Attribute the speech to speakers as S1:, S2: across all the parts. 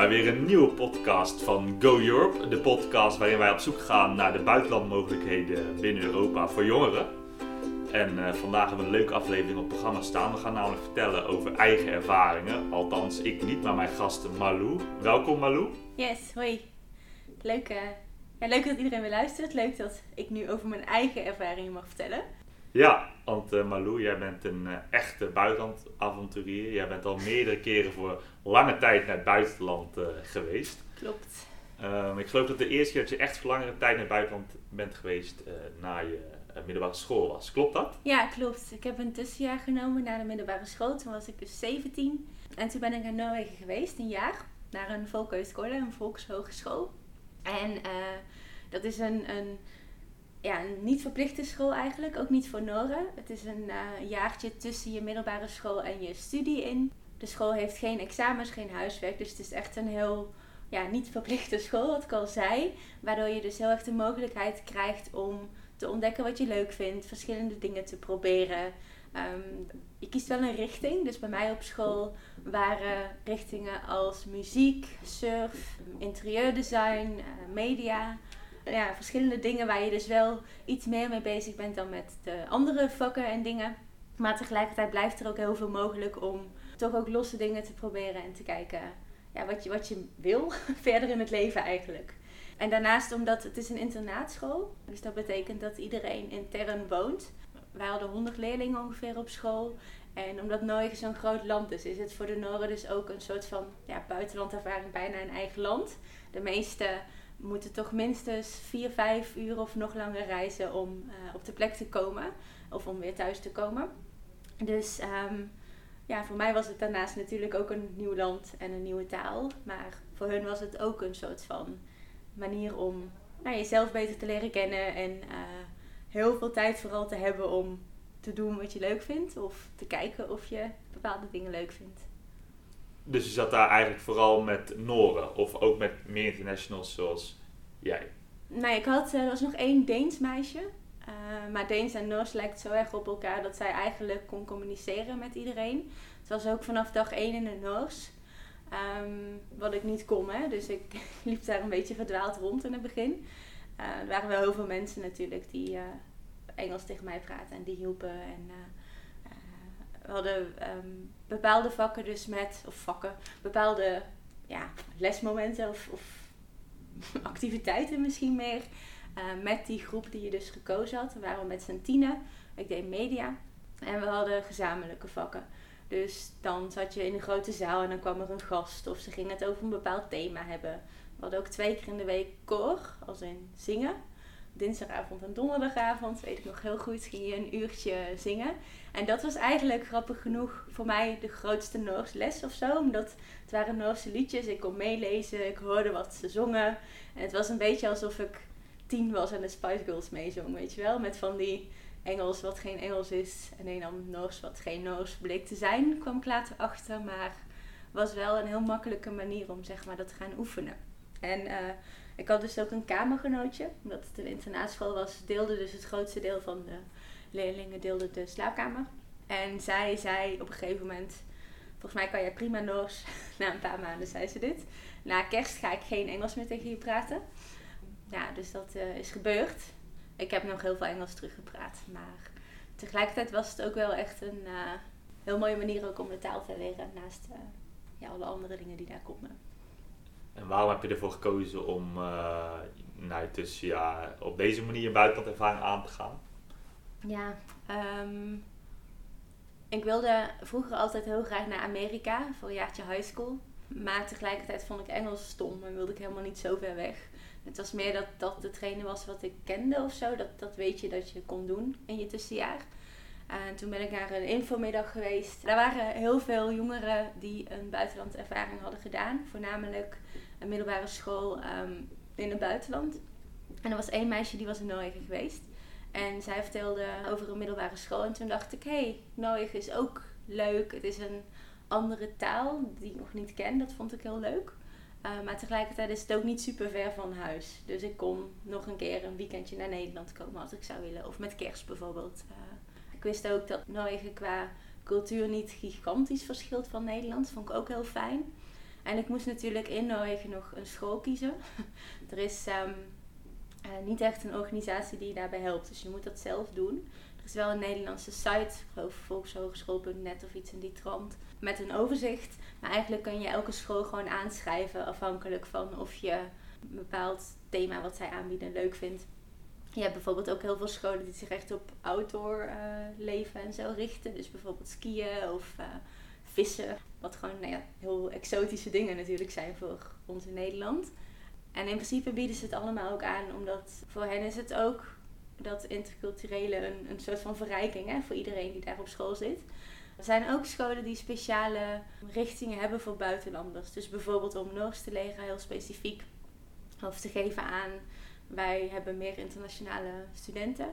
S1: bij weer een nieuwe podcast van Go Europe. De podcast waarin wij op zoek gaan naar de buitenlandmogelijkheden binnen Europa voor jongeren. En eh, vandaag hebben we een leuke aflevering op het programma staan. We gaan namelijk vertellen over eigen ervaringen. Althans, ik niet, maar mijn gast Malou. Welkom Malou.
S2: Yes, hoi. Leuk, eh, ja, leuk dat iedereen weer luistert. Leuk dat ik nu over mijn eigen ervaringen mag vertellen.
S1: Ja, want uh, Malou, jij bent een uh, echte buitenlandavonturier. Jij bent al meerdere keren voor lange tijd naar het buitenland uh, geweest.
S2: Klopt.
S1: Um, ik geloof dat de eerste keer dat je echt voor langere tijd naar het buitenland bent geweest na je middelbare school was. Klopt dat?
S2: Ja, klopt. Ik heb een tussenjaar genomen na de middelbare school. Toen was ik dus 17. En toen ben ik naar Noorwegen geweest, een jaar. Naar een Volkhögskole, een volkshogeschool. En dat is een... een ja, een niet verplichte school eigenlijk, ook niet voor Noren. Het is een uh, jaartje tussen je middelbare school en je studie in. De school heeft geen examens, geen huiswerk, dus het is echt een heel ja, niet verplichte school, wat ik al zei. Waardoor je dus heel erg de mogelijkheid krijgt om te ontdekken wat je leuk vindt, verschillende dingen te proberen. Um, je kiest wel een richting, dus bij mij op school waren richtingen als muziek, surf, interieurdesign, uh, media ja, verschillende dingen waar je dus wel iets meer mee bezig bent dan met de andere vakken en dingen. Maar tegelijkertijd blijft er ook heel veel mogelijk om toch ook losse dingen te proberen en te kijken ja, wat, je, wat je wil verder in het leven eigenlijk. En daarnaast omdat het is een internaatschool, dus dat betekent dat iedereen intern woont. Wij hadden 100 leerlingen ongeveer op school. En omdat Noorwegen zo'n groot land is, is het voor de Noren dus ook een soort van ja, buitenlandervaring, bijna een eigen land. De meeste moeten toch minstens 4, 5 uur of nog langer reizen om uh, op de plek te komen. Of om weer thuis te komen. Dus um, ja, voor mij was het daarnaast natuurlijk ook een nieuw land en een nieuwe taal. Maar voor hun was het ook een soort van manier om nou, jezelf beter te leren kennen. En uh, heel veel tijd vooral te hebben om te doen wat je leuk vindt. Of te kijken of je bepaalde dingen leuk vindt.
S1: Dus je zat daar eigenlijk vooral met Noren of ook met meer internationals zoals jij?
S2: Nee, ik had, er was nog één Deens meisje. Uh, maar Deens en Noors lijkt zo erg op elkaar dat zij eigenlijk kon communiceren met iedereen. Het was ook vanaf dag één in het Noors. Um, wat ik niet kon, hè. Dus ik liep daar een beetje verdwaald rond in het begin. Uh, er waren wel heel veel mensen natuurlijk die uh, Engels tegen mij praten en die hielpen. En we hadden um, bepaalde vakken dus met, of vakken, bepaalde ja, lesmomenten of, of activiteiten misschien meer. Uh, met die groep die je dus gekozen had. We waren met z'n tienen. Ik deed media. En we hadden gezamenlijke vakken. Dus dan zat je in een grote zaal en dan kwam er een gast. Of ze gingen het over een bepaald thema hebben. We hadden ook twee keer in de week koor, als in zingen dinsdagavond en donderdagavond, weet ik nog heel goed, ging je een uurtje zingen. En dat was eigenlijk grappig genoeg voor mij de grootste Noorse les of zo. Omdat het waren Noorse liedjes, ik kon meelezen, ik hoorde wat ze zongen. En het was een beetje alsof ik tien was en de Spice Girls meezong, weet je wel. Met van die Engels wat geen Engels is en een dan Noors wat geen Noors bleek te zijn, kwam ik later achter. Maar was wel een heel makkelijke manier om zeg maar dat te gaan oefenen. En uh, ik had dus ook een kamergenootje, omdat het een internaatschool was, deelde dus het grootste deel van de leerlingen deelde de slaapkamer. En zij zei op een gegeven moment, volgens mij kan jij prima Noors. Na een paar maanden zei ze dit. Na kerst ga ik geen Engels meer tegen je praten. Ja, dus dat uh, is gebeurd. Ik heb nog heel veel Engels teruggepraat, maar tegelijkertijd was het ook wel echt een uh, heel mooie manier ook om de taal te leren naast uh, ja, alle andere dingen die daar komen.
S1: En waarom heb je ervoor gekozen om nou, dus, ja, op deze manier een buitenlandervaring aan te gaan?
S2: Ja, um, ik wilde vroeger altijd heel graag naar Amerika voor een jaartje high school. Maar tegelijkertijd vond ik Engels stom en wilde ik helemaal niet zo ver weg. Het was meer dat dat de trainer was wat ik kende of zo. Dat, dat weet je dat je kon doen in je tussenjaar. En toen ben ik naar een infomiddag geweest. Daar waren heel veel jongeren die een buitenlandervaring hadden gedaan. Voornamelijk een middelbare school um, in het buitenland. En er was één meisje die was in Noorwegen geweest. En zij vertelde over een middelbare school. En toen dacht ik, hé, hey, Noorwegen is ook leuk. Het is een andere taal die ik nog niet ken. Dat vond ik heel leuk. Uh, maar tegelijkertijd is het ook niet super ver van huis. Dus ik kon nog een keer een weekendje naar Nederland komen als ik zou willen. Of met kerst bijvoorbeeld. Uh, ik wist ook dat Noorwegen qua cultuur niet gigantisch verschilt van Nederland. Vond ik ook heel fijn. En ik moest natuurlijk in Noorwegen nog een school kiezen. er is ehm, eh, niet echt een organisatie die je daarbij helpt, dus je moet dat zelf doen. Er is wel een Nederlandse site, ik volkshogeschool.net of iets in die trant, met een overzicht. Maar eigenlijk kun je elke school gewoon aanschrijven afhankelijk van of je een bepaald thema wat zij aanbieden leuk vindt. Je hebt bijvoorbeeld ook heel veel scholen die zich echt op outdoor uh, leven en zo richten. Dus bijvoorbeeld skiën of uh, vissen. Wat gewoon nou ja, heel exotische dingen natuurlijk zijn voor ons in Nederland. En in principe bieden ze het allemaal ook aan, omdat voor hen is het ook dat interculturele een, een soort van verrijking hè, voor iedereen die daar op school zit. Er zijn ook scholen die speciale richtingen hebben voor buitenlanders. Dus bijvoorbeeld om Noors te leren, heel specifiek. Of te geven aan, wij hebben meer internationale studenten.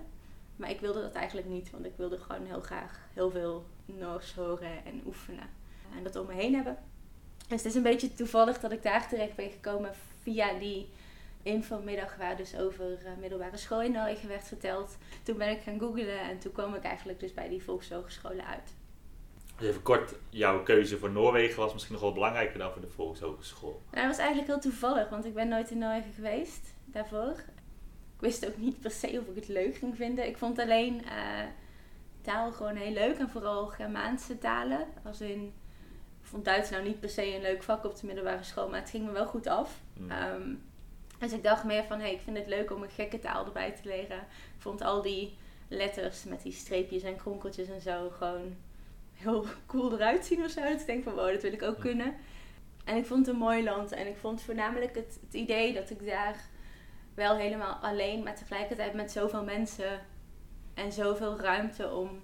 S2: Maar ik wilde dat eigenlijk niet, want ik wilde gewoon heel graag heel veel Noors horen en oefenen. En dat om me heen hebben. Dus het is een beetje toevallig dat ik daar terecht ben gekomen via die infomiddag waar dus over uh, middelbare school in Noorwegen werd verteld. Toen ben ik gaan googlen en toen kwam ik eigenlijk dus bij die volkshogescholen uit.
S1: Dus even kort, jouw keuze voor Noorwegen was misschien nog wel belangrijker dan voor de volkshogeschool.
S2: Nou, dat was eigenlijk heel toevallig, want ik ben nooit in Noorwegen geweest daarvoor. Ik wist ook niet per se of ik het leuk ging vinden. Ik vond alleen uh, taal gewoon heel leuk en vooral Germaanse talen. Als in, ik vond Duits nou niet per se een leuk vak op de middelbare school, maar het ging me wel goed af. Mm. Dus ik dacht meer van, hé, hey, ik vind het leuk om een gekke taal erbij te leren. Ik vond al die letters met die streepjes en kronkeltjes en zo gewoon heel cool eruit zien of zo. Dat ik denk van, wow, dat wil ik ook kunnen. En ik vond het een mooi land. En ik vond voornamelijk het, het idee dat ik daar wel helemaal alleen, maar tegelijkertijd met zoveel mensen en zoveel ruimte om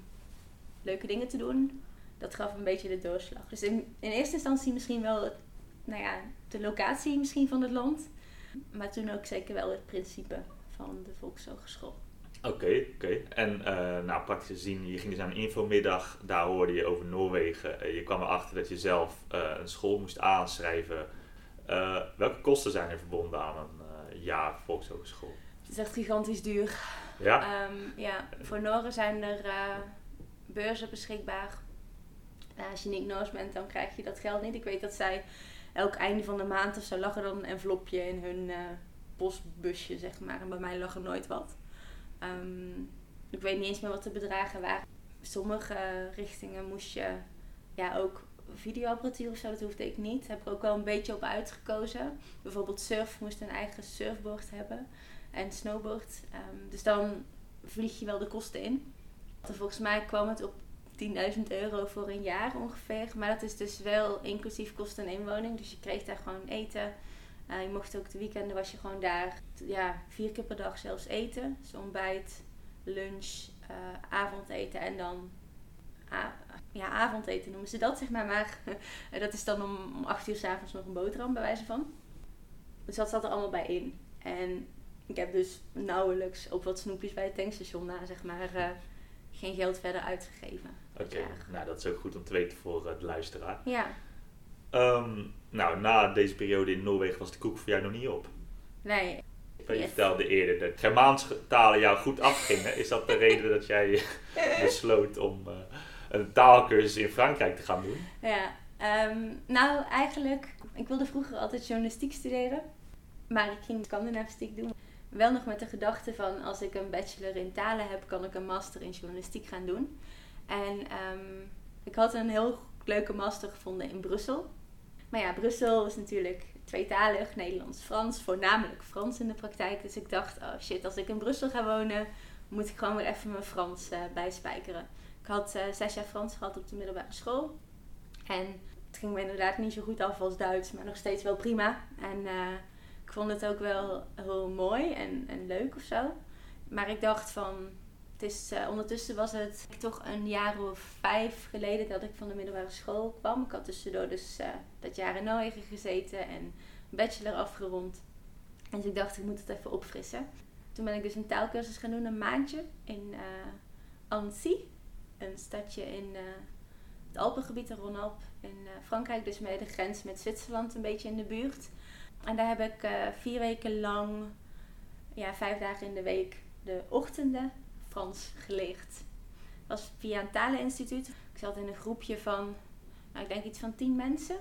S2: leuke dingen te doen. Dat gaf een beetje de doorslag. Dus in, in eerste instantie misschien wel het, nou ja, de locatie misschien van het land. Maar toen ook zeker wel het principe van de Volkshogeschool.
S1: Oké, oké. En uh, nou, praktisch gezien, je ging dus naar een infomiddag, daar hoorde je over Noorwegen. Uh, je kwam erachter dat je zelf uh, een school moest aanschrijven. welke kosten zijn er verbonden aan een jaar Volkshogeschool?
S2: Het is echt gigantisch duur. Ja? Um, ja, voor Noren zijn er beurzen beschikbaar. als je niet Noors bent, dan krijg je dat geld niet. Ik weet dat zij elk einde van de maand of zo lag er dan een envelopje in hun postbusje, zeg maar. En bij mij lag er nooit wat. Um, ik weet niet eens meer wat de bedragen waren. Sommige richtingen moest je ja, ook videoapparatuur of zo, dat hoefde ik niet. Heb ik ook wel een beetje op uitgekozen. Bijvoorbeeld surf moest een eigen surfboard hebben en snowboard. Um, dus dan vlieg je wel de kosten in. Volgens mij kwam het op 10.000 euro voor een jaar ongeveer. Maar dat is dus wel inclusief kosten en inwoning. Dus je kreeg daar gewoon eten. Uh, je mocht ook de weekenden was je gewoon daar ja, vier keer per dag zelfs eten. Dus ontbijt, lunch, uh, avondeten en dan ja, avondeten noemen ze dat, zeg maar. Maar dat is dan om, acht uur s'avonds nog een boterham, bij wijze van. Dus dat zat er allemaal bij in. En ik heb dus nauwelijks op wat snoepjes bij het tankstation na, zeg maar, uh, geen geld verder uitgegeven.
S1: Oké, nou dat is ook goed om te weten voor het luisteraar.
S2: Ja.
S1: Um, nou, na deze periode in Noorwegen was de koek voor jou nog niet op.
S2: Nee.
S1: Je vertelde eerder dat Germaanse talen jou goed afgingen. Is dat de reden dat jij besloot om uh, een taalkursus in Frankrijk te gaan doen?
S2: Ja, um, nou eigenlijk, ik wilde vroeger altijd journalistiek studeren. Maar ik ging Scandinavistiek doen. Wel nog met de gedachte van als ik een bachelor in talen heb, kan ik een master in journalistiek gaan doen. En um, ik had een heel leuke master gevonden in Brussel. Maar ja, Brussel is natuurlijk tweetalig, Nederlands-Frans, voornamelijk Frans in de praktijk. Dus ik dacht, oh shit, als ik in Brussel ga wonen, moet ik gewoon weer even mijn Frans uh, bijspijkeren. Ik had uh, zes jaar Frans gehad op de middelbare school. En het ging me inderdaad niet zo goed af als Duits, maar nog steeds wel prima. En uh, ik vond het ook wel heel mooi en, en leuk of zo. Maar ik dacht van, is, uh, ondertussen was het toch een jaar of vijf geleden dat ik van de middelbare school kwam. Ik had tussendoor dus uh, dat jaar in Noorwegen gezeten en bachelor afgerond. En dus ik dacht, ik moet het even opfrissen. Toen ben ik dus een taalkursus gaan doen, een maandje in uh, Annecy. Een stadje in het Alpengebied, in Rhône-Alpes in Frankrijk. Dus met de grens met Zwitserland een beetje in de buurt. En daar heb ik vier weken lang, ja, vijf dagen in de week, de ochtenden Frans geleerd. Het was via een taleninstituut. Ik zat in een groepje van, nou, ik denk iets van tien mensen.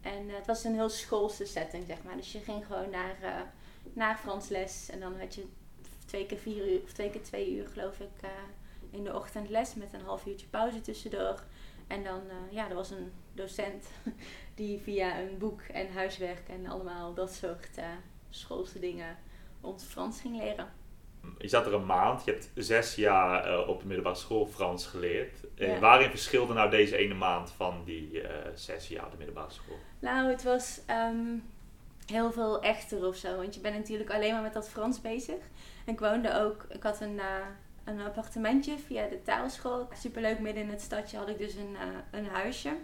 S2: En het was een heel schoolse setting, zeg maar. Dus je ging gewoon naar, naar Frans les. En dan had je twee keer vier uur, of twee keer twee uur, geloof ik, in de ochtend les. Met een half uurtje pauze tussendoor. En dan, ja, er was een docent die via een boek en huiswerk en allemaal dat soort schoolse dingen ons Frans ging leren.
S1: Je zat er een maand, je hebt zes jaar uh, op de middelbare school Frans geleerd. Uh, waarin verschilde nou deze ene maand van die uh, zes jaar op de middelbare school?
S2: Nou, het was um, heel veel echter of zo. Want je bent natuurlijk alleen maar met dat Frans bezig. En ik woonde ook, ik had een, een appartementje via de taalschool. Superleuk, midden in het stadje had ik dus een, een huisje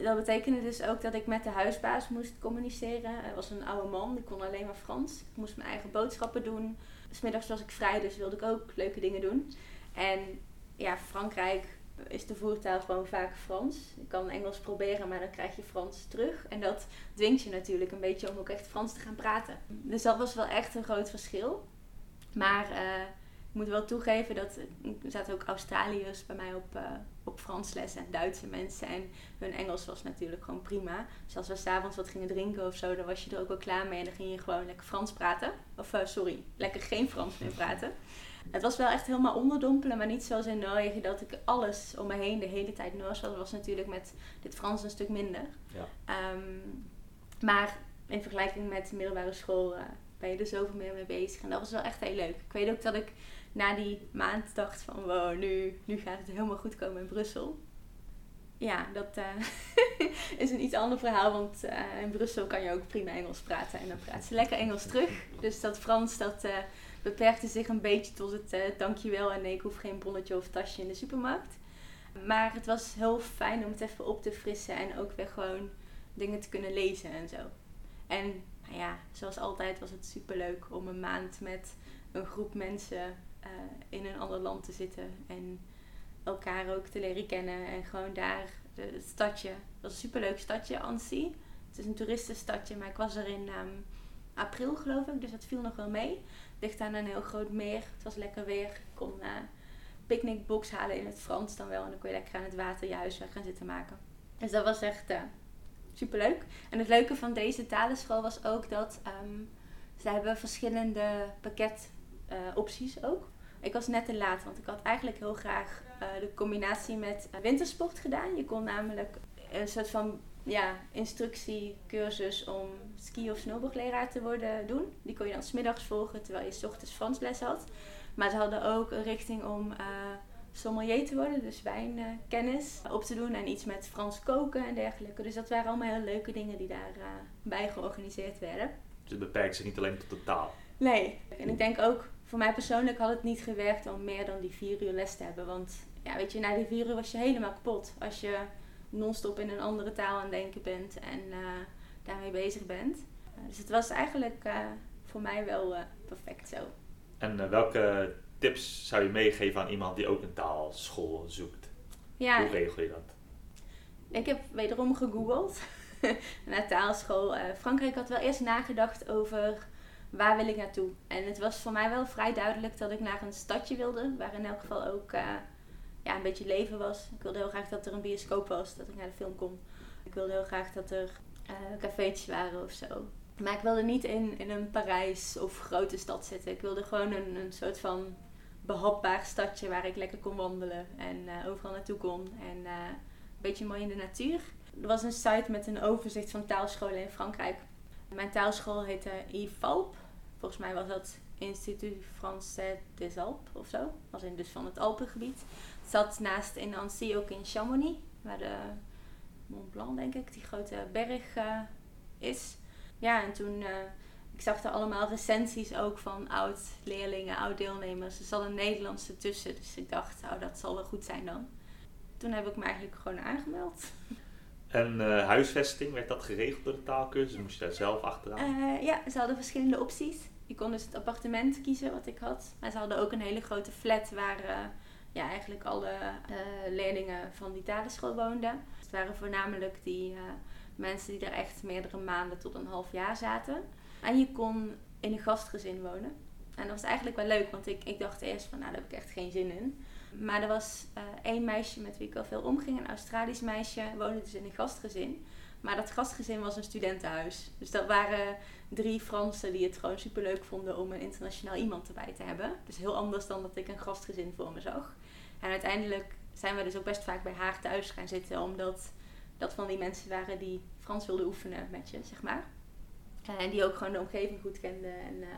S2: dat betekende dus ook dat ik met de huisbaas moest communiceren. Hij was een oude man, die kon alleen maar Frans. Ik moest mijn eigen boodschappen doen. Smiddags was ik vrij, dus wilde ik ook leuke dingen doen. En ja, Frankrijk is de voertaal gewoon vaak Frans. Je kan Engels proberen, maar dan krijg je Frans terug. En dat dwingt je natuurlijk een beetje om ook echt Frans te gaan praten. Dus dat was wel echt een groot verschil. Maar uh, ik moet wel toegeven dat er zaten ook Australiërs bij mij op, uh, op Frans les en Duitse mensen. En hun Engels was natuurlijk gewoon prima. Dus als we s'avonds wat gingen drinken of zo, dan was je er ook wel klaar mee. En dan ging je gewoon lekker Frans praten. Of uh, sorry, lekker geen Frans meer praten. Het was wel echt helemaal onderdompelen, maar niet zoals in Noorwegen dat ik alles om me heen de hele tijd Noors was. Dat was natuurlijk met dit Frans een stuk minder. Ja. Um, maar in vergelijking met de middelbare school uh, ben je er zoveel meer mee bezig. En dat was wel echt heel leuk. Ik weet ook dat ik na die maand dacht van wow, nu, nu gaat het helemaal goed komen in Brussel. Ja, dat uh, is een iets ander verhaal, want uh, in Brussel kan je ook prima Engels praten en dan praat ze lekker Engels terug. Dus dat Frans, dat uh, beperkte zich een beetje tot het dankjewel en nee, ik hoef geen bonnetje of tasje in de supermarkt. Maar het was heel fijn om het even op te frissen en ook weer gewoon dingen te kunnen lezen en zo. En nou ja, zoals altijd was het superleuk om een maand met een groep mensen uh, in een ander land te zitten en elkaar ook te leren kennen. En gewoon daar, het stadje, dat was een superleuk stadje, Annecy. Het is een toeristenstadje, maar ik was er in um, april geloof ik, dus dat viel nog wel mee. Ligt aan een heel groot meer, het was lekker weer. Ik kon uh, picknickbox halen in het Frans dan wel en dan kon je lekker aan het water je huiswerk gaan zitten maken. Dus dat was echt uh, superleuk. En het leuke van deze talenschool was ook dat um, ze hebben verschillende pakketopties ook. Ik was net te laat, want ik had eigenlijk heel graag uh, de combinatie met uh, wintersport gedaan. Je kon namelijk een soort van ja, instructiecursus om ski- of snowboardleraar te worden doen. Die kon je dan smiddags volgen terwijl je s ochtends Frans les had. Maar ze hadden ook een richting om uh, sommelier te worden, dus wijnkennis op te doen en iets met Frans koken en dergelijke. Dus dat waren allemaal heel leuke dingen die daarbij georganiseerd werden.
S1: Dus het beperkt zich niet alleen tot de taal?
S2: Nee, en ik denk ook voor mij persoonlijk had het niet gewerkt om meer dan die vier uur les te hebben. Want ja, weet je, na die vier uur was je helemaal kapot. Als je non-stop in een andere taal aan het denken bent en uh, daarmee bezig bent. Uh, dus het was eigenlijk uh, voor mij wel perfect zo.
S1: En welke tips zou je meegeven aan iemand die ook een taalschool zoekt? Ja, Hoe regel je dat?
S2: Ik heb wederom gegoogeld naar taalschool. Frankrijk had wel eerst nagedacht over waar wil ik naartoe? En het was voor mij wel vrij duidelijk dat ik naar een stadje wilde, waar in elk geval ook uh, ja, een beetje leven was. Ik wilde heel graag dat er een bioscoop was, dat ik naar de film kon. Ik wilde heel graag dat er uh, cafeetjes waren of zo. Maar ik wilde niet in, in een Parijs of grote stad zitten. Ik wilde gewoon een, een soort van behapbaar stadje waar ik lekker kon wandelen en uh, overal naartoe kon. En een beetje mooi in de natuur. Er was een site met een overzicht van taalscholen in Frankrijk. Mijn taalschool heette IFALP. Volgens mij was dat Institut Français des Alpes of zo. Was in dus van het Alpengebied. Het zat naast in Annecy ook in Chamonix. Waar de Mont Blanc, denk ik, die grote berg uh, is. Ja, en toen... Uh, ik zag er allemaal recensies ook van oud-leerlingen, oud-deelnemers. Er zat een Nederlandse tussen. Dus ik dacht, oh, dat zal wel goed zijn dan. Toen heb ik me eigenlijk gewoon aangemeld.
S1: En uh, huisvesting, werd dat geregeld door de taalkursus? Moest je daar zelf achteraan?
S2: Uh, ja, ze hadden verschillende opties. Je kon dus het appartement kiezen wat ik had. Maar ze hadden ook een hele grote flat waar uh, ja, eigenlijk alle leerlingen van die talenschool woonden. het waren voornamelijk die mensen die er echt meerdere maanden tot een half jaar zaten. En je kon in een gastgezin wonen. En dat was eigenlijk wel leuk, want ik, ik dacht eerst van nou, daar heb ik echt geen zin in. Maar er was uh, één meisje met wie ik al veel omging, een Australisch meisje, woonde dus in een gastgezin. Maar dat gastgezin was een studentenhuis. Dus dat waren drie Fransen die het gewoon superleuk vonden om een internationaal iemand erbij te hebben. Dus heel anders dan dat ik een gastgezin voor me zag. En uiteindelijk zijn we dus ook best vaak bij haar thuis gaan zitten, omdat dat van die mensen waren die Frans wilden oefenen met je, zeg maar. En die ook gewoon de omgeving goed kenden. En eh,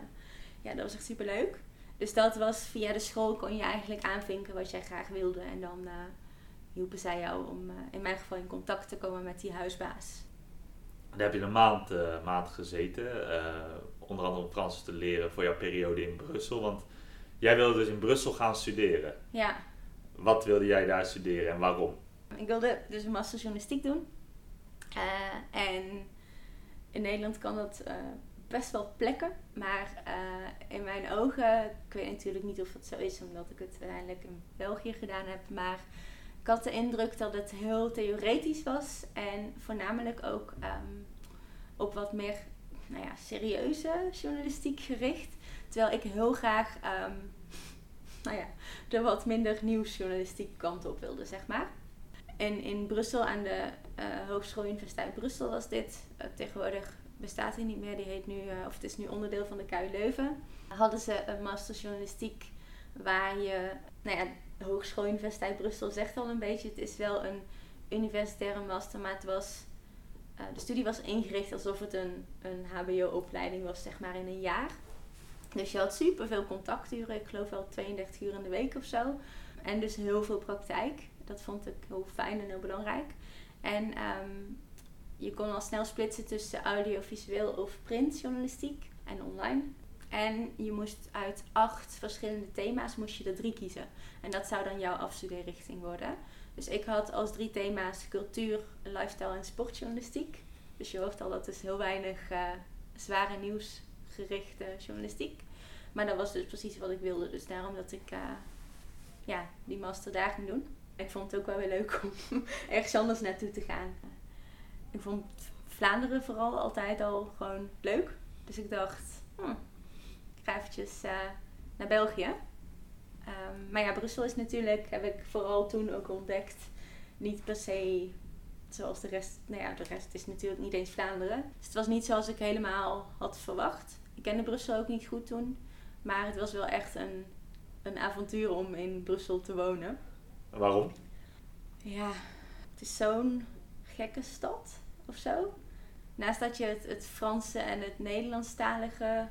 S2: ja, dat was echt super leuk. Dus dat was via de school kon je eigenlijk aanvinken wat jij graag wilde. En dan uh, hielpen zij jou om uh, in mijn geval in contact te komen met die huisbaas.
S1: Daar heb je een maand, maand gezeten. onder andere om Frans te leren voor jouw periode in Brussel. Want jij wilde dus in Brussel gaan studeren.
S2: Ja.
S1: Wat wilde jij daar studeren en waarom?
S2: Ik wilde dus een master journalistiek doen. en in Nederland kan dat best wel plekken. Maar uh, in mijn ogen, ik weet natuurlijk niet of het zo is, omdat ik het uiteindelijk in België gedaan heb. Maar ik had de indruk dat het heel theoretisch was. En voornamelijk ook um, op wat meer nou ja, serieuze journalistiek gericht. Terwijl ik heel graag um, nou ja, de wat minder nieuwsjournalistiek kant op wilde, zeg maar. En in Brussel aan de uh, Hogeschool Universiteit Brussel was dit. Uh, tegenwoordig bestaat hij niet meer. Die heet nu, uh, of het is nu onderdeel van de KU Leuven. Hadden ze een master journalistiek waar je, nou ja, de Hogeschool Universiteit Brussel zegt al een beetje. Het is wel een universitaire master, maar het was, de studie was ingericht alsof het een, een HBO-opleiding was, zeg maar in een jaar. Dus je had super veel contacturen, ik geloof wel 32 uur in de week of zo. En dus heel veel praktijk. Dat vond ik heel fijn en heel belangrijk. En um, je kon al snel splitsen tussen audiovisueel of printjournalistiek en online. En je moest uit acht verschillende thema's moest je er drie kiezen. En dat zou dan jouw afstudeerrichting worden. Dus ik had als drie thema's cultuur, lifestyle en sportjournalistiek. Dus je hoort al dat is heel weinig uh, zware nieuwsgerichte journalistiek. Maar dat was dus precies wat ik wilde. Dus daarom dat ik uh, ja, die master daar ging doen. Ik vond het ook wel weer leuk om ergens anders naartoe te gaan. Ik vond Vlaanderen vooral altijd al gewoon leuk. Dus ik dacht, hm, ik ga eventjes uh, naar België. Um, maar ja, Brussel is natuurlijk, heb ik vooral toen ook ontdekt, niet per se zoals de rest. Nou ja, de rest is natuurlijk niet eens Vlaanderen. Dus het was niet zoals ik helemaal had verwacht. Ik kende Brussel ook niet goed toen. Maar het was wel echt een, een avontuur om in Brussel te wonen.
S1: Waarom?
S2: Ja, het is zo'n gekke stad of zo. Naast dat je het, het Franse en het Nederlandstalige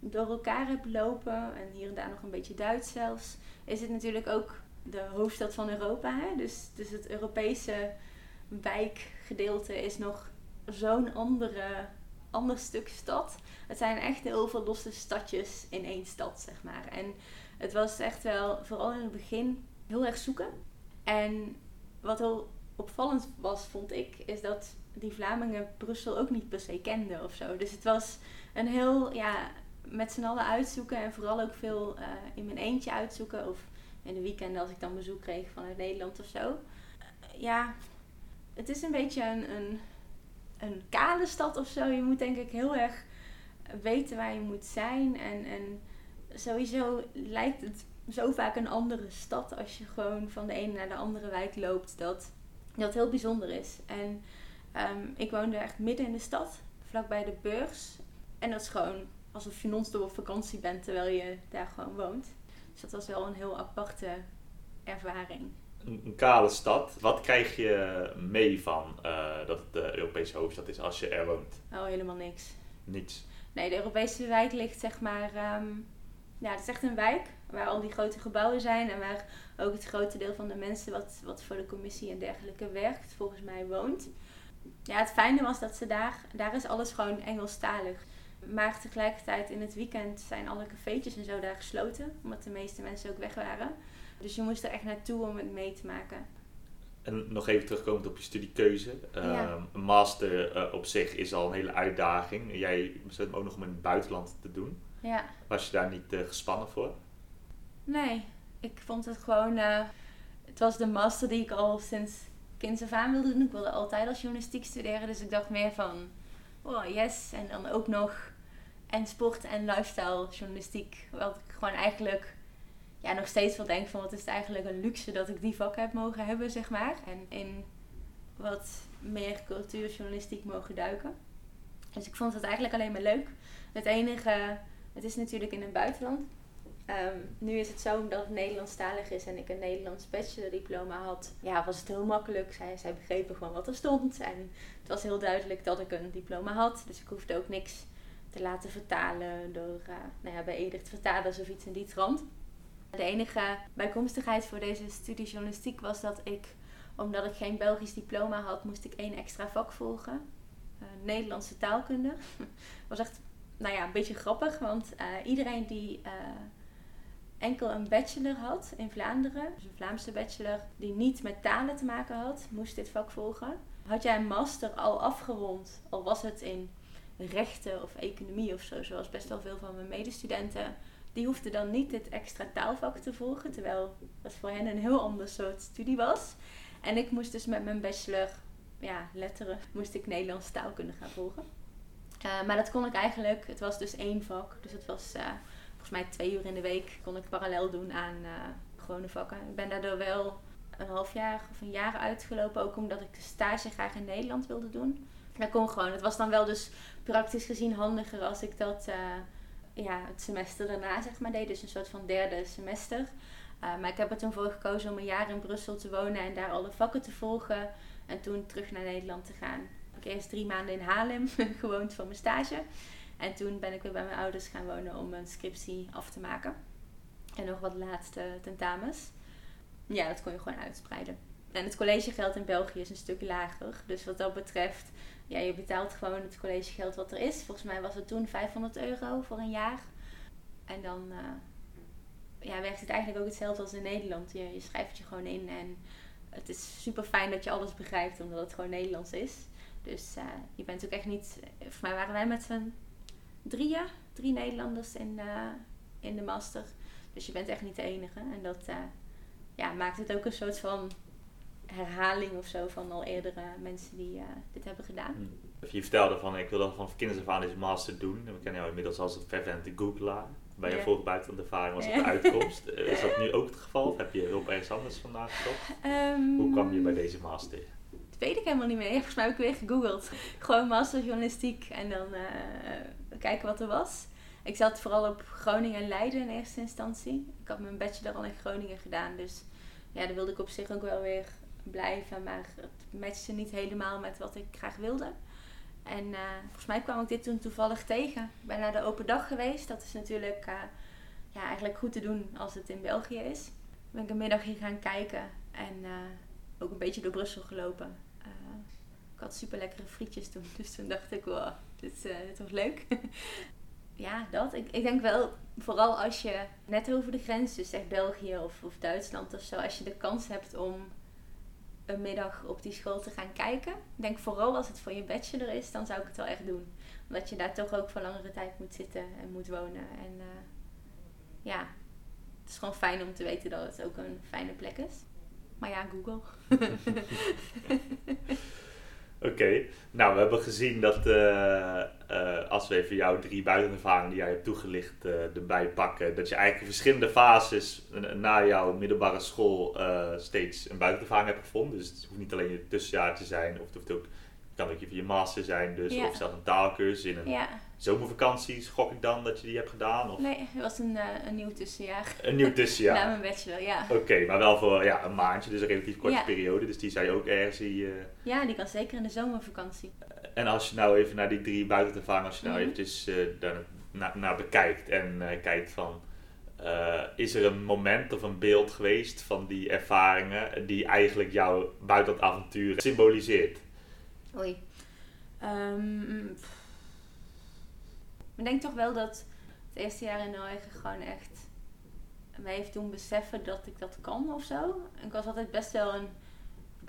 S2: door elkaar hebt lopen, en hier en daar nog een beetje Duits zelfs, is het natuurlijk ook de hoofdstad van Europa. Hè? Dus, dus het Europese wijkgedeelte is nog zo'n andere, ander stuk stad. Het zijn echt heel veel losse stadjes in één stad, zeg maar. En het was echt wel, vooral in het begin, heel erg zoeken. En wat heel opvallend was, vond ik, is dat die Vlamingen Brussel ook niet per se kenden of zo. Dus het was een heel, ja, met z'n allen uitzoeken en vooral ook veel uh, in mijn eentje uitzoeken. Of in de weekenden als ik dan bezoek kreeg vanuit Nederland of zo. Uh, ja, het is een beetje een, een, een kale stad of zo. Je moet denk ik heel erg weten waar je moet zijn. En, en sowieso lijkt het zo vaak een andere stad als je gewoon van de ene naar de andere wijk loopt. Dat dat heel bijzonder is. En um, ik woonde echt midden in de stad, vlakbij de beurs. En dat is gewoon alsof je non-stop op vakantie bent terwijl je daar gewoon woont. Dus dat was wel een heel aparte ervaring.
S1: Een, een kale stad. Wat krijg je mee van uh, dat het de Europese hoofdstad is als je er woont?
S2: Oh, helemaal niks.
S1: Niets?
S2: Nee, de Europese wijk ligt zeg maar... Um, ja, het is echt een wijk waar al die grote gebouwen zijn en waar ook het grote deel van de mensen wat, wat voor de commissie en dergelijke werkt, volgens mij woont. Ja, het fijne was dat ze daar, daar is alles gewoon Engelstalig. Maar tegelijkertijd in het weekend zijn alle cafeetjes en zo daar gesloten, omdat de meeste mensen ook weg waren. Dus je moest er echt naartoe om het mee te maken.
S1: En nog even terugkomend op je studiekeuze. Ehm, een master uh, op zich is al een hele uitdaging. Jij besluit ook nog om in het buitenland te doen.
S2: Ja.
S1: Was je daar niet uh, gespannen voor?
S2: Nee, ik vond het gewoon. Uh, het was de master die ik al sinds kinds af aan wilde doen. Ik wilde altijd als journalistiek studeren, dus ik dacht meer van. Oh yes, en dan ook nog. En sport en lifestyle journalistiek. Wat ik gewoon eigenlijk ja, nog steeds wel denk van wat is het eigenlijk een luxe dat ik die vak heb mogen hebben, zeg maar. En in wat meer cultuurjournalistiek mogen duiken. Dus ik vond het eigenlijk alleen maar leuk. Het enige, het is natuurlijk in het buitenland. Ehm, nu is het zo omdat het Nederlandstalig is en ik een Nederlands bachelordiploma had. Ja, was het heel makkelijk. Zij, begrepen gewoon wat er stond. En het was heel duidelijk dat ik een diploma had. Dus ik hoefde ook niks te laten vertalen door uh, nou ja, bij Edert vertalers of iets in die trant. De enige bijkomstigheid voor deze studie journalistiek was dat ik, omdat ik geen Belgisch diploma had, moest ik één extra vak volgen. Uh, Nederlandse taalkunde. was echt, nou ja, een beetje grappig, want uh, iedereen die enkel een bachelor had in Vlaanderen, dus een Vlaamse bachelor, die niet met talen te maken had, moest dit vak volgen. Had jij een master al afgerond, al was het in rechten of economie of zo, zoals best wel veel van mijn medestudenten, die hoefden dan niet dit extra taalvak te volgen, terwijl dat voor hen een heel ander soort studie was. En ik moest dus met mijn bachelor, ja, letteren, moest ik Nederlandse taalkunde gaan volgen. Uh, maar dat kon ik eigenlijk, het was dus één vak, dus het was uh, volgens mij twee uur in de week kon ik parallel doen aan uh, gewone vakken. Ik ben daardoor wel een half jaar of een jaar uitgelopen, ook omdat ik de stage graag in Nederland wilde doen. Dat kon gewoon. Het was dan wel dus praktisch gezien handiger als ik dat uh, ja, het semester daarna zeg maar deed. Dus een soort van derde semester. Uh, maar ik heb er toen voor gekozen om een jaar in Brussel te wonen en daar alle vakken te volgen. En toen terug naar Nederland te gaan. Ik heb eerst drie maanden in Haarlem gewoond voor mijn stage. En toen ben ik weer bij mijn ouders gaan wonen om mijn scriptie af te maken. En nog wat laatste tentamens. Ja, dat kon je gewoon uitspreiden. En het collegegeld in België is een stuk lager. Dus wat dat betreft, ja, je betaalt gewoon het collegegeld wat er is. Volgens mij was het toen 500 euro voor een jaar. En dan uh, ja, werkt het eigenlijk ook hetzelfde als in Nederland. Je, je schrijft je gewoon in en het is super fijn dat je alles begrijpt, omdat het gewoon Nederlands is. Dus uh, je bent ook echt niet. Voor mij waren wij met z'n drieën, drie Nederlanders in, uh, in de master. Dus je bent echt niet de enige. En dat ja, maakt het ook een soort van herhaling of zo van al eerdere mensen die uh, dit hebben gedaan. Hmm.
S1: Je vertelde van ik wil dat van af aan deze master doen. We kennen jou inmiddels als een fervente googlaar. Bij je ja. vorige buitenlandervaring was het de uitkomst. Is dat nu ook het geval? Of heb je hulp ergens anders vandaan gezocht? Um, Hoe kwam je bij deze master?
S2: Dat weet ik helemaal niet meer. Volgens mij heb ik weer gegoogeld. Gewoon master journalistiek en dan uh, kijken wat er was. Ik zat vooral op Groningen en Leiden in eerste instantie. Ik had mijn bachelor al in Groningen gedaan. Dus ja, daar wilde ik op zich ook wel weer blijven. Maar het matchte niet helemaal met wat ik graag wilde. En uh, volgens mij kwam ik dit toen toevallig tegen. Ik ben naar de open dag geweest. Dat is natuurlijk uh, ja, eigenlijk goed te doen als het in België is. Ben ik een middag hier gaan kijken. En uh, ook een beetje door Brussel gelopen. ik had super lekkere frietjes toen. Dus toen dacht ik, wow, dit, dit wordt leuk. ja, dat. Ik, ik denk wel, vooral als je net over de grens, dus echt België of, of Duitsland of zo, als je de kans hebt om een middag op die school te gaan kijken. Ik denk vooral als het voor je bachelor is, dan zou ik het wel echt doen. Omdat je daar toch ook voor langere tijd moet zitten en moet wonen. En uh, ja, het is gewoon fijn om te weten dat het ook een fijne plek is. Maar ja, Google.
S1: Oké, nou we hebben gezien dat uh, uh, als we even jouw drie buitenervaringen die jij hebt toegelicht uh, erbij pakken, dat je eigenlijk verschillende fases na jouw middelbare school steeds een buitenervaring hebt gevonden. Dus het hoeft niet alleen je tussenjaar te zijn, of het hoeft ook, kan ook je master zijn, dus, of zelfs een taalkursus in een ja. zomervakantie, gok ik dan dat je die hebt gedaan? Of?
S2: Nee, het was een, een nieuw tussenjaar.
S1: Een nieuw tussenjaar?
S2: na mijn bachelor, ja.
S1: Oké, maar wel voor ja, een maandje, dus een relatief korte ja. periode, dus die zou je ook ergens... Die,
S2: ja, die kan zeker in de zomervakantie.
S1: En als je nou even naar die drie buitenervaringen, als je nou mm -hmm. eventjes uh, daar naar, naar bekijkt en kijkt van... Uh, is er een moment of een beeld geweest van die ervaringen die eigenlijk jouw buitenlandavontuur symboliseert?
S2: Oei. Um, ik denk toch wel dat het eerste jaar in Noorwegen gewoon echt mij heeft doen beseffen dat ik dat kan of zo. Ik was altijd best wel een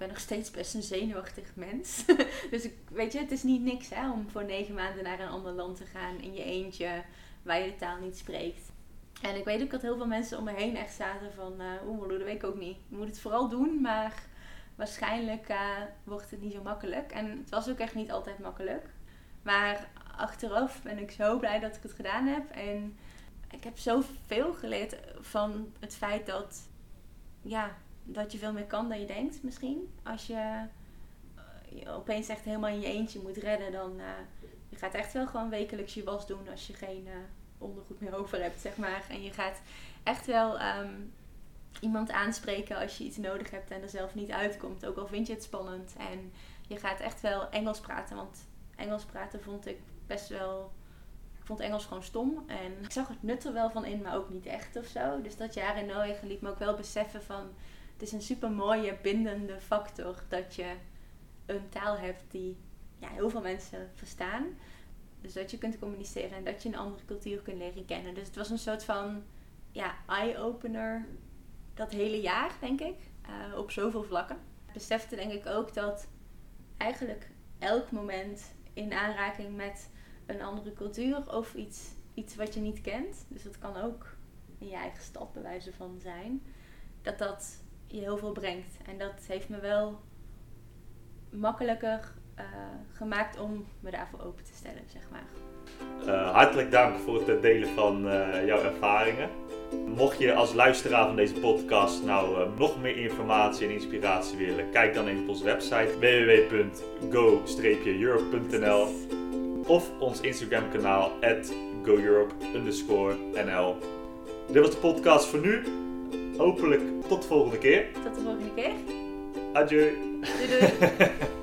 S2: ben nog steeds best een zenuwachtig mens. dus ik, weet je, het is niet niks hè, om voor negen maanden naar een ander land te gaan in je eentje, waar je de taal niet spreekt. En ik weet ook dat heel veel mensen om me heen echt zaten van, uh, oeh, dat weet ik ook niet. Je moet het vooral doen, maar waarschijnlijk uh, wordt het niet zo makkelijk. En het was ook echt niet altijd makkelijk. Maar achteraf ben ik zo blij dat ik het gedaan heb. En ik heb zoveel geleerd van het feit dat, ja, dat je veel meer kan dan je denkt misschien. Als je, je opeens echt helemaal in je eentje moet redden, dan uh, je gaat echt wel gewoon wekelijks je was doen als je geen ondergoed meer over hebt, zeg maar. En je gaat echt wel ehm, iemand aanspreken als je iets nodig hebt en er zelf niet uitkomt. Ook al vind je het spannend. En je gaat echt wel Engels praten, want Engels praten vond ik best wel ik vond Engels gewoon stom. En ik zag het nut er wel van in, maar ook niet echt of zo. Dus dat jaar in Noorwegen liet me ook wel beseffen van... Het is een super mooie bindende factor dat je een taal hebt die ja, heel veel mensen verstaan. Dus dat je kunt communiceren en dat je een andere cultuur kunt leren kennen. Dus het was een soort van ja, eye-opener dat hele jaar, denk ik. Uh, op zoveel vlakken. Besefte denk ik ook dat eigenlijk elk moment in aanraking met een andere cultuur of iets, iets wat je niet kent. Dus dat kan ook in je eigen stad bewijzen van zijn. Dat dat je heel veel brengt. En dat heeft me wel makkelijker uh, gemaakt om me daarvoor open te stellen, zeg maar.
S1: Uh, hartelijk dank voor het delen van jouw ervaringen. Mocht je als luisteraar van deze podcast nou nog meer informatie en inspiratie willen, kijk dan even op onze website www.go-europe.nl of ons Instagram kanaal goeurope_nl. Dit was de podcast voor nu. Hopelijk tot de volgende keer.
S2: Tot de volgende keer.
S1: Adieu.
S2: Doei doei.